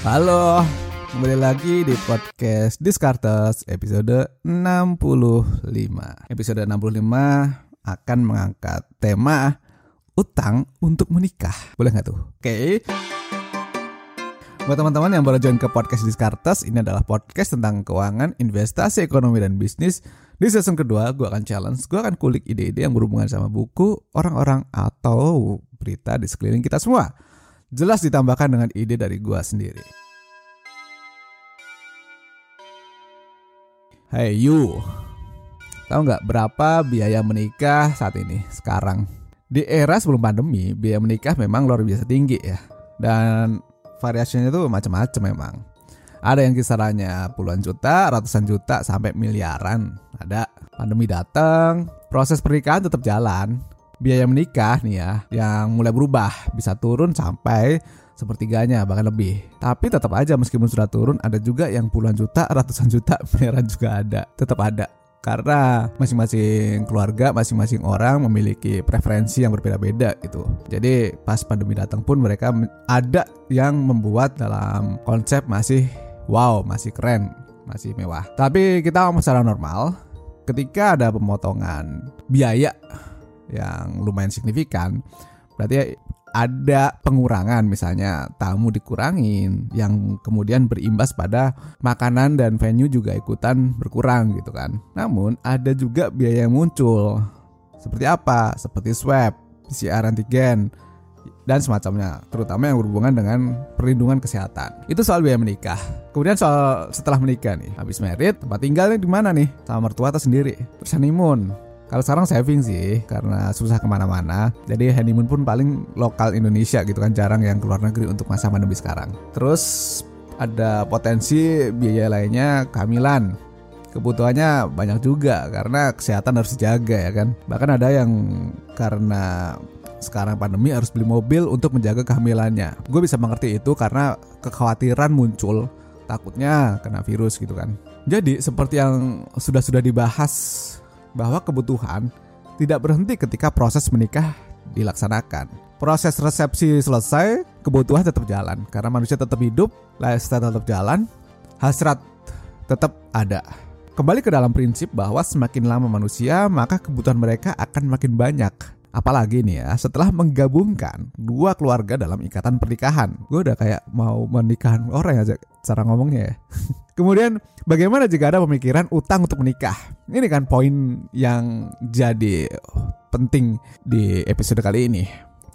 Halo, kembali lagi di podcast Discartes episode 65. Episode 65 akan mengangkat tema utang untuk menikah. Boleh nggak tuh? Oke. Buat teman-teman yang baru join ke podcast Discartes, ini adalah podcast tentang keuangan, investasi, ekonomi, dan bisnis. Di season kedua, gue akan challenge, gue akan kulik ide-ide yang berhubungan sama buku, orang-orang, atau berita di sekeliling kita semua. Jelas ditambahkan dengan ide dari gue sendiri. Hey you, tahu nggak berapa biaya menikah saat ini sekarang? Di era sebelum pandemi, biaya menikah memang luar biasa tinggi ya. Dan variasinya itu macam-macam memang. Ada yang kisarannya puluhan juta, ratusan juta, sampai miliaran. Ada pandemi datang, proses pernikahan tetap jalan. Biaya menikah nih ya, yang mulai berubah, bisa turun sampai sepertiganya bahkan lebih. Tapi tetap aja meskipun sudah turun ada juga yang puluhan juta, ratusan juta, miliaran juga ada. Tetap ada. Karena masing-masing keluarga, masing-masing orang memiliki preferensi yang berbeda-beda gitu. Jadi pas pandemi datang pun mereka ada yang membuat dalam konsep masih wow, masih keren, masih mewah. Tapi kita secara normal, ketika ada pemotongan biaya yang lumayan signifikan, berarti ada pengurangan misalnya tamu dikurangin yang kemudian berimbas pada makanan dan venue juga ikutan berkurang gitu kan. Namun ada juga biaya yang muncul. Seperti apa? Seperti swab, PCR antigen dan semacamnya, terutama yang berhubungan dengan perlindungan kesehatan. Itu soal biaya menikah. Kemudian soal setelah menikah nih, habis merit, tempat tinggalnya di mana nih? Sama mertua atau sendiri? Terus honeymoon, kalau sekarang saving sih karena susah ke mana-mana. Jadi honeymoon pun paling lokal Indonesia gitu kan jarang yang keluar negeri untuk masa pandemi sekarang. Terus ada potensi biaya lainnya kehamilan. Kebutuhannya banyak juga karena kesehatan harus dijaga ya kan. Bahkan ada yang karena sekarang pandemi harus beli mobil untuk menjaga kehamilannya. Gue bisa mengerti itu karena kekhawatiran muncul takutnya kena virus gitu kan. Jadi seperti yang sudah-sudah dibahas bahwa kebutuhan tidak berhenti ketika proses menikah dilaksanakan. Proses resepsi selesai, kebutuhan tetap jalan karena manusia tetap hidup, lifestyle tetap jalan, hasrat tetap ada. Kembali ke dalam prinsip bahwa semakin lama manusia, maka kebutuhan mereka akan makin banyak. Apalagi nih ya, setelah menggabungkan dua keluarga dalam ikatan pernikahan. Gue udah kayak mau menikahan orang aja cara ngomongnya ya. Kemudian bagaimana jika ada pemikiran utang untuk menikah? Ini kan poin yang jadi penting di episode kali ini.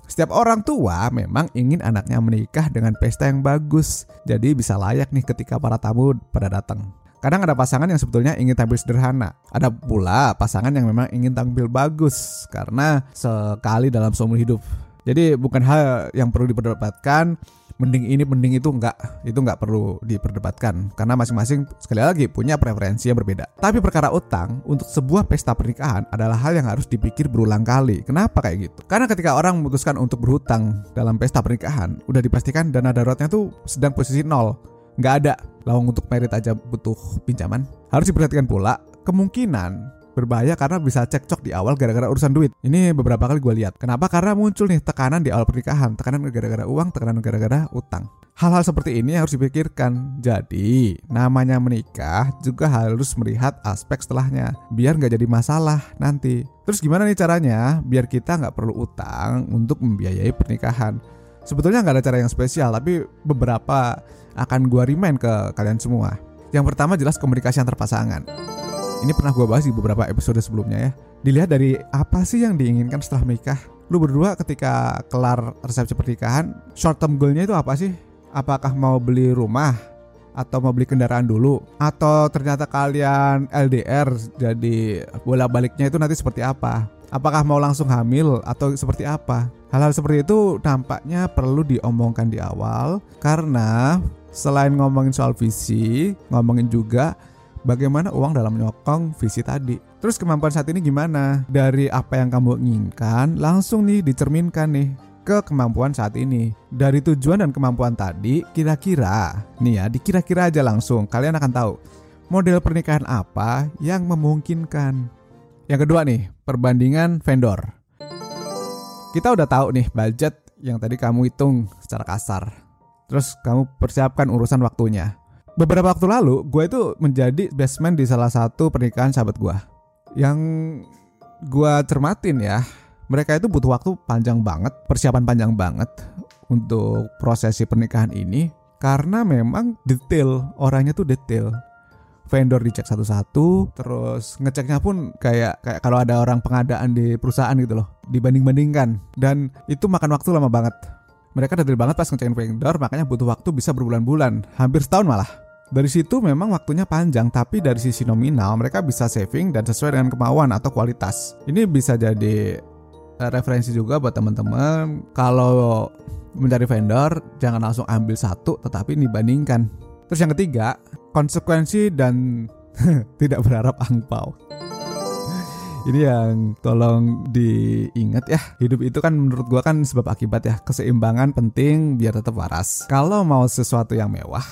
Setiap orang tua memang ingin anaknya menikah dengan pesta yang bagus. Jadi bisa layak nih ketika para tamu pada datang. Kadang ada pasangan yang sebetulnya ingin tampil sederhana. Ada pula pasangan yang memang ingin tampil bagus karena sekali dalam seumur hidup. Jadi bukan hal yang perlu diperdebatkan. Mending ini mending itu enggak. Itu enggak perlu diperdebatkan. Karena masing-masing sekali lagi punya preferensi yang berbeda. Tapi perkara utang untuk sebuah pesta pernikahan adalah hal yang harus dipikir berulang kali. Kenapa kayak gitu? Karena ketika orang memutuskan untuk berhutang dalam pesta pernikahan udah dipastikan dana daruratnya tuh sedang posisi nol. Nggak ada lawang untuk merit aja butuh pinjaman harus diperhatikan pula kemungkinan berbahaya karena bisa cekcok di awal gara-gara urusan duit. Ini beberapa kali gue lihat. Kenapa? Karena muncul nih tekanan di awal pernikahan, tekanan gara-gara uang, tekanan gara-gara utang. Hal-hal seperti ini harus dipikirkan. Jadi, namanya menikah juga harus melihat aspek setelahnya, biar nggak jadi masalah nanti. Terus gimana nih caranya? Biar kita nggak perlu utang untuk membiayai pernikahan. Sebetulnya nggak ada cara yang spesial, tapi beberapa akan gue remind ke kalian semua. Yang pertama jelas komunikasi antar pasangan ini pernah gue bahas di beberapa episode sebelumnya ya. Dilihat dari apa sih yang diinginkan setelah menikah. Lu berdua ketika kelar resepsi pernikahan, short term goalnya itu apa sih? Apakah mau beli rumah? Atau mau beli kendaraan dulu? Atau ternyata kalian LDR jadi bola baliknya itu nanti seperti apa? Apakah mau langsung hamil atau seperti apa? Hal-hal seperti itu nampaknya perlu diomongkan di awal karena selain ngomongin soal visi, ngomongin juga bagaimana uang dalam menyokong visi tadi. Terus kemampuan saat ini gimana? Dari apa yang kamu inginkan, langsung nih dicerminkan nih ke kemampuan saat ini. Dari tujuan dan kemampuan tadi, kira-kira, nih ya, dikira-kira aja langsung, kalian akan tahu model pernikahan apa yang memungkinkan. Yang kedua nih, perbandingan vendor. Kita udah tahu nih budget yang tadi kamu hitung secara kasar. Terus kamu persiapkan urusan waktunya. Beberapa waktu lalu, gue itu menjadi best man di salah satu pernikahan sahabat gue. Yang gue cermatin ya, mereka itu butuh waktu panjang banget, persiapan panjang banget untuk prosesi pernikahan ini karena memang detail, orangnya tuh detail vendor dicek satu-satu terus ngeceknya pun kayak kayak kalau ada orang pengadaan di perusahaan gitu loh dibanding-bandingkan. Dan itu makan waktu lama banget. Mereka detail banget pas ngecekin vendor makanya butuh waktu bisa berbulan-bulan hampir setahun malah. Dari situ memang waktunya panjang tapi dari sisi nominal mereka bisa saving dan sesuai dengan kemauan atau kualitas. Ini bisa jadi eh, referensi juga buat teman-teman kalau mencari vendor jangan langsung ambil satu tetapi dibandingkan. Terus yang ketiga konsekuensi dan tidak berharap angpau. Ini yang tolong diingat ya. Hidup itu kan menurut gua kan sebab akibat ya. Keseimbangan penting biar tetap waras. Kalau mau sesuatu yang mewah,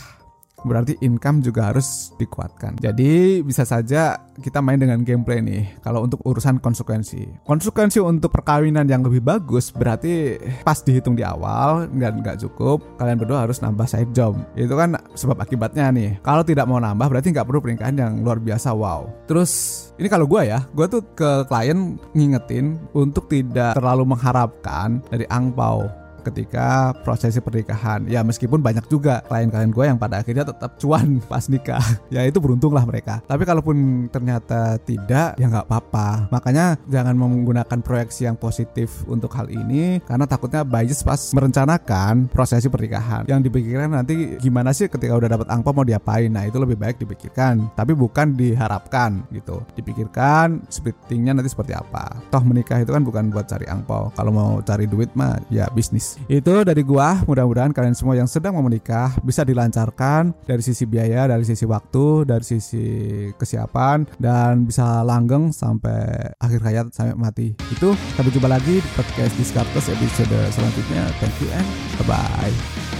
berarti income juga harus dikuatkan. Jadi bisa saja kita main dengan gameplay nih. Kalau untuk urusan konsekuensi, konsekuensi untuk perkawinan yang lebih bagus berarti pas dihitung di awal nggak nggak cukup. Kalian berdua harus nambah side job. Itu kan sebab akibatnya nih. Kalau tidak mau nambah berarti nggak perlu pernikahan yang luar biasa wow. Terus ini kalau gue ya, gue tuh ke klien ngingetin untuk tidak terlalu mengharapkan dari angpau ketika prosesi pernikahan. Ya meskipun banyak juga klien-klien gue yang pada akhirnya tetap cuan pas nikah. ya itu beruntung lah mereka. Tapi kalaupun ternyata tidak, ya nggak apa-apa. Makanya jangan menggunakan proyeksi yang positif untuk hal ini karena takutnya bias pas merencanakan prosesi pernikahan. Yang dipikirkan nanti gimana sih ketika udah dapat angpau mau diapain. Nah itu lebih baik dipikirkan, tapi bukan diharapkan gitu. Dipikirkan splittingnya nanti seperti apa. Toh menikah itu kan bukan buat cari angpau. Kalau mau cari duit mah ya bisnis. Itu dari gua, mudah-mudahan kalian semua yang sedang mau menikah bisa dilancarkan dari sisi biaya, dari sisi waktu, dari sisi kesiapan dan bisa langgeng sampai akhir hayat sampai mati. Itu sampai jumpa lagi di podcast Discartes episode selanjutnya. Thank you and bye bye.